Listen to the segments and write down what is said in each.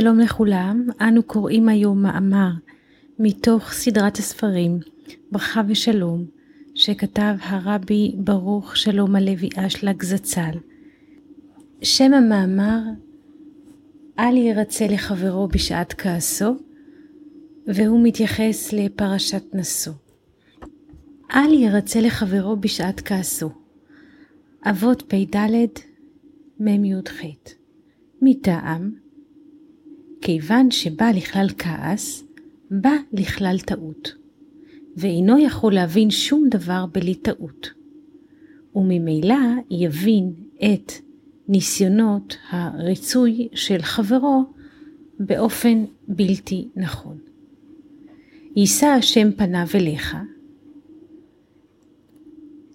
שלום לכולם, אנו קוראים היום מאמר מתוך סדרת הספרים ברכה ושלום שכתב הרבי ברוך שלום הלוי אשלג זצ"ל. שם המאמר אל ירצה לחברו בשעת כעסו והוא מתייחס לפרשת נשוא. אל ירצה לחברו בשעת כעסו. אבות פ"ד מי"ח מטעם כיוון שבא לכלל כעס, בא לכלל טעות, ואינו יכול להבין שום דבר בלי טעות, וממילא יבין את ניסיונות הריצוי של חברו באופן בלתי נכון. יישא השם פניו אליך,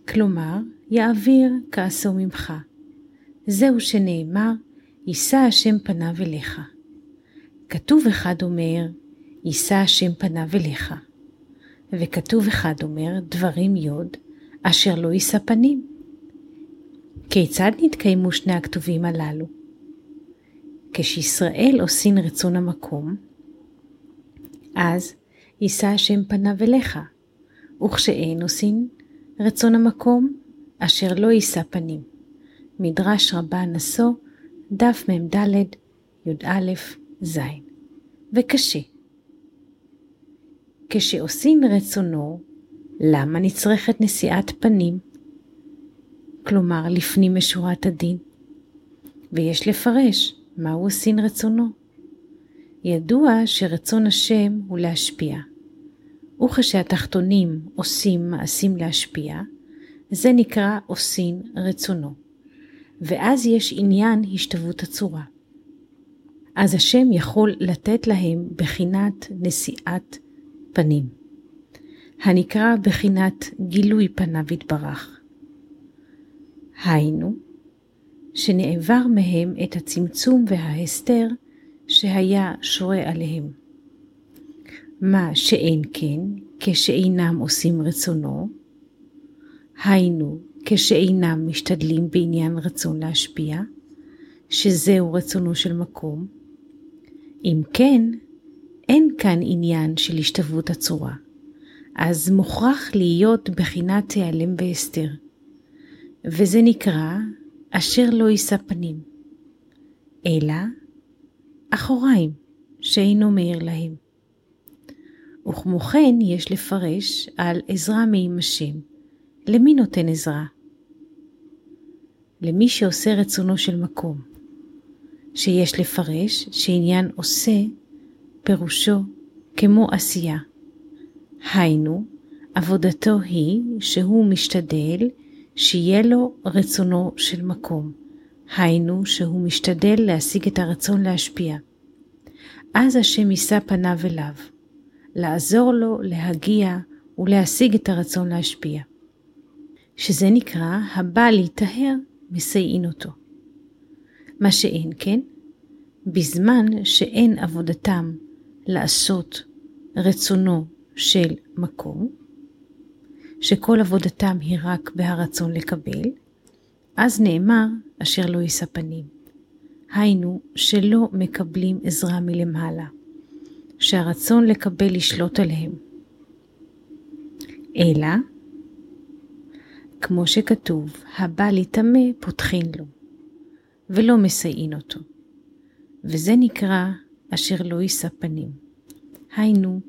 כלומר, יעביר כעסו ממך. זהו שנאמר, יישא השם פניו אליך. כתוב אחד אומר, יישא השם פניו אליך, וכתוב אחד אומר, דברים יוד, אשר לא יישא פנים. כיצד נתקיימו שני הכתובים הללו? כשישראל עושין רצון המקום, אז יישא השם פניו אליך, וכשאין עושין רצון המקום, אשר לא יישא פנים. מדרש רבה נשוא, דף מ"ד, י"א, ז. וקשה. כשעושים רצונו, למה נצרכת נשיאת פנים? כלומר, לפנים משורת הדין. ויש לפרש מהו עושין רצונו. ידוע שרצון השם הוא להשפיע, וכשהתחתונים עושים מעשים להשפיע, זה נקרא עושין רצונו. ואז יש עניין השתוות הצורה. אז השם יכול לתת להם בחינת נשיאת פנים, הנקרא בחינת גילוי פניו יתברך. היינו, שנעבר מהם את הצמצום וההסתר שהיה שורה עליהם. מה שאין כן, כשאינם עושים רצונו, היינו, כשאינם משתדלים בעניין רצון להשפיע, שזהו רצונו של מקום, אם כן, אין כאן עניין של השתוות הצורה, אז מוכרח להיות בחינת תיעלם והסתר, וזה נקרא אשר לא יישא פנים, אלא אחוריים שאינו מאיר להם. וכמו כן יש לפרש על עזרה מעם השם. למי נותן עזרה? למי שעושה רצונו של מקום. שיש לפרש שעניין עושה פירושו כמו עשייה. היינו, עבודתו היא שהוא משתדל שיהיה לו רצונו של מקום. היינו שהוא משתדל להשיג את הרצון להשפיע. אז השם יישא פניו אליו, לעזור לו להגיע ולהשיג את הרצון להשפיע. שזה נקרא הבא להיטהר מסייעין אותו. מה שאין כן, בזמן שאין עבודתם לעשות רצונו של מקום, שכל עבודתם היא רק בהרצון לקבל, אז נאמר אשר לא יישא פנים. היינו שלא מקבלים עזרה מלמעלה, שהרצון לקבל ישלוט עליהם. אלא, כמו שכתוב, הבא להיטמא פותחין לו. ולא מסייעין אותו. וזה נקרא אשר לא יישא פנים, היינו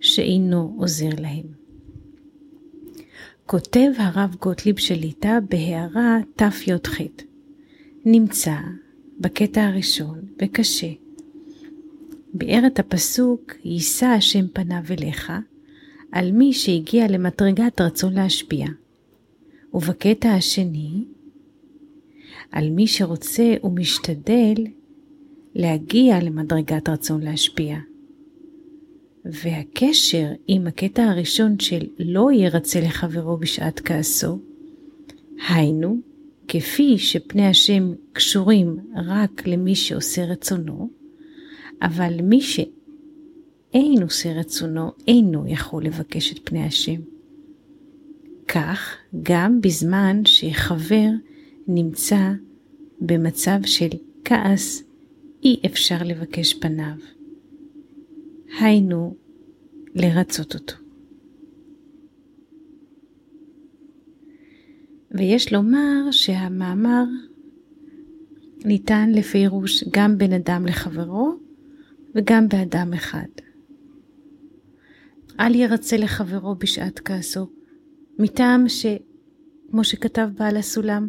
שאינו עוזר להם. כותב הרב גוטליב שליטה בהערה תי"ח, נמצא בקטע הראשון וקשה. ביאר את הפסוק יישא השם פניו אליך על מי שהגיע למדרגת רצון להשפיע. ובקטע השני על מי שרוצה ומשתדל להגיע למדרגת רצון להשפיע. והקשר עם הקטע הראשון של לא ירצה לחברו בשעת כעסו, היינו, כפי שפני השם קשורים רק למי שעושה רצונו, אבל מי שאין עושה רצונו, אינו יכול לבקש את פני השם. כך, גם בזמן שחבר נמצא במצב של כעס אי אפשר לבקש פניו. היינו, לרצות אותו. ויש לומר שהמאמר ניתן לפירוש גם בין אדם לחברו וגם באדם אחד. אל ירצה לחברו בשעת כעסו, מטעם ש... כמו שכתב בעל הסולם,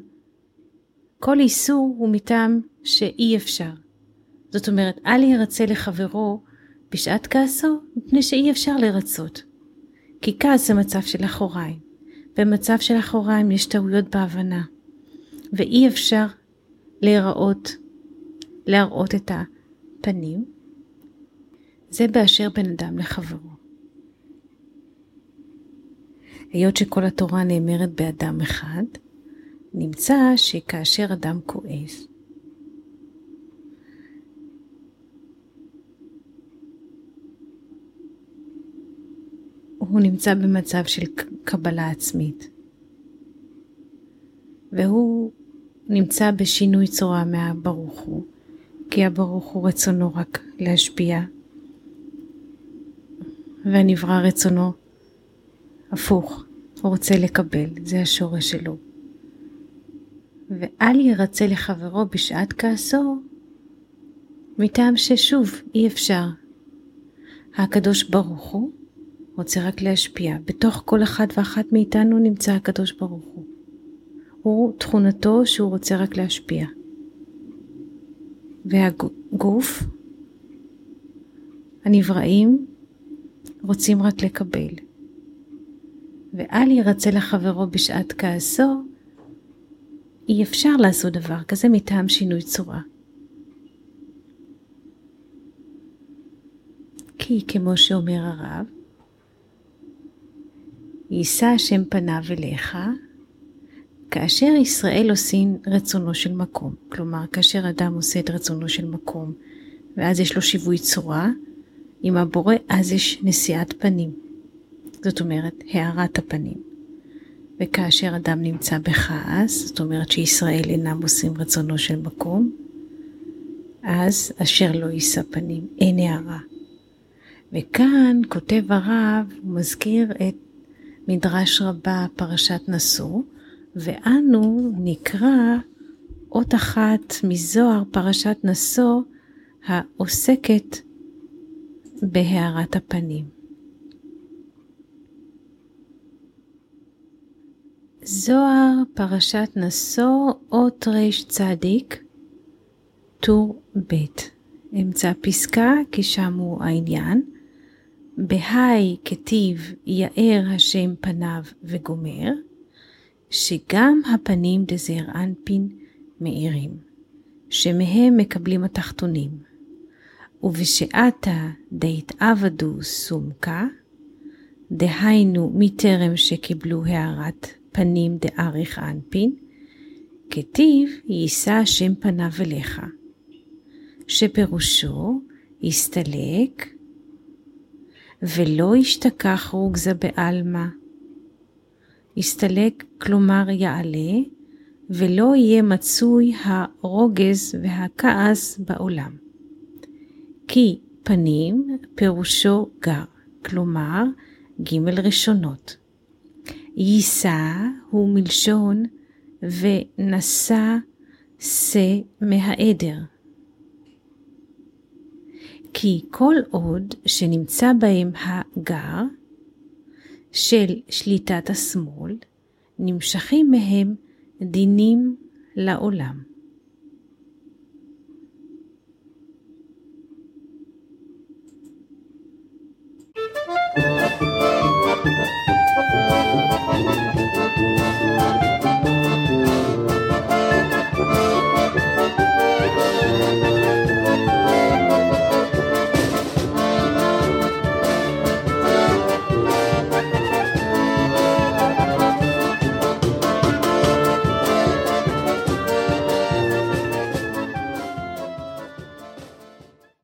כל איסור הוא מטעם שאי אפשר. זאת אומרת, אל ירצה לחברו בשעת כעסו, מפני שאי אפשר לרצות. כי כעס זה מצב של אחוריים. במצב של אחוריים יש טעויות בהבנה, ואי אפשר להיראות, להראות את הפנים. זה באשר בין אדם לחברו. היות שכל התורה נאמרת באדם אחד, נמצא שכאשר אדם כועס, הוא נמצא במצב של קבלה עצמית. והוא נמצא בשינוי צורה מהברוך הוא, כי הברוך הוא רצונו רק להשפיע, והנברא רצונו הפוך, הוא רוצה לקבל, זה השורש שלו. ואל ירצה לחברו בשעת כעסו, מטעם ששוב אי אפשר. הקדוש ברוך הוא רוצה רק להשפיע. בתוך כל אחד ואחת מאיתנו נמצא הקדוש ברוך הוא. הוא תכונתו שהוא רוצה רק להשפיע. והגוף, הנבראים, רוצים רק לקבל. ואל ירצה לחברו בשעת כעסו, אי אפשר לעשות דבר כזה מטעם שינוי צורה. כי כמו שאומר הרב, יישא השם פניו אליך, כאשר ישראל עושים רצונו של מקום, כלומר כאשר אדם עושה את רצונו של מקום, ואז יש לו שיווי צורה, עם הבורא אז יש נשיאת פנים. זאת אומרת, הארת הפנים. וכאשר אדם נמצא בכעס, זאת אומרת שישראל אינם עושים רצונו של מקום, אז אשר לא יישא פנים, אין הערה. וכאן כותב הרב, מזכיר את מדרש רבה, פרשת נשוא, ואנו נקרא אות אחת מזוהר פרשת נשוא העוסקת בהארת הפנים. זוהר פרשת נשוא אות צדיק טור ב' אמצע פסקה כי שם הוא העניין. בהאי כתיב יאר השם פניו וגומר, שגם הפנים דזר אנפין מאירים, שמהם מקבלים התחתונים, ובשעתה דהתעבדו סומקה, דהיינו מטרם שקיבלו הערת פנים דאריך אנפין, כתיב יישא השם פניו אליך, שפירושו יסתלק ולא ישתכח רוגזה בעלמא. יסתלק, כלומר יעלה, ולא יהיה מצוי הרוגז והכעס בעולם. כי פנים פירושו גר, כלומר ג' ראשונות. יישא הוא מלשון ונשא שא מהעדר, כי כל עוד שנמצא בהם הגר של שליטת השמאל, נמשכים מהם דינים לעולם. Thank you.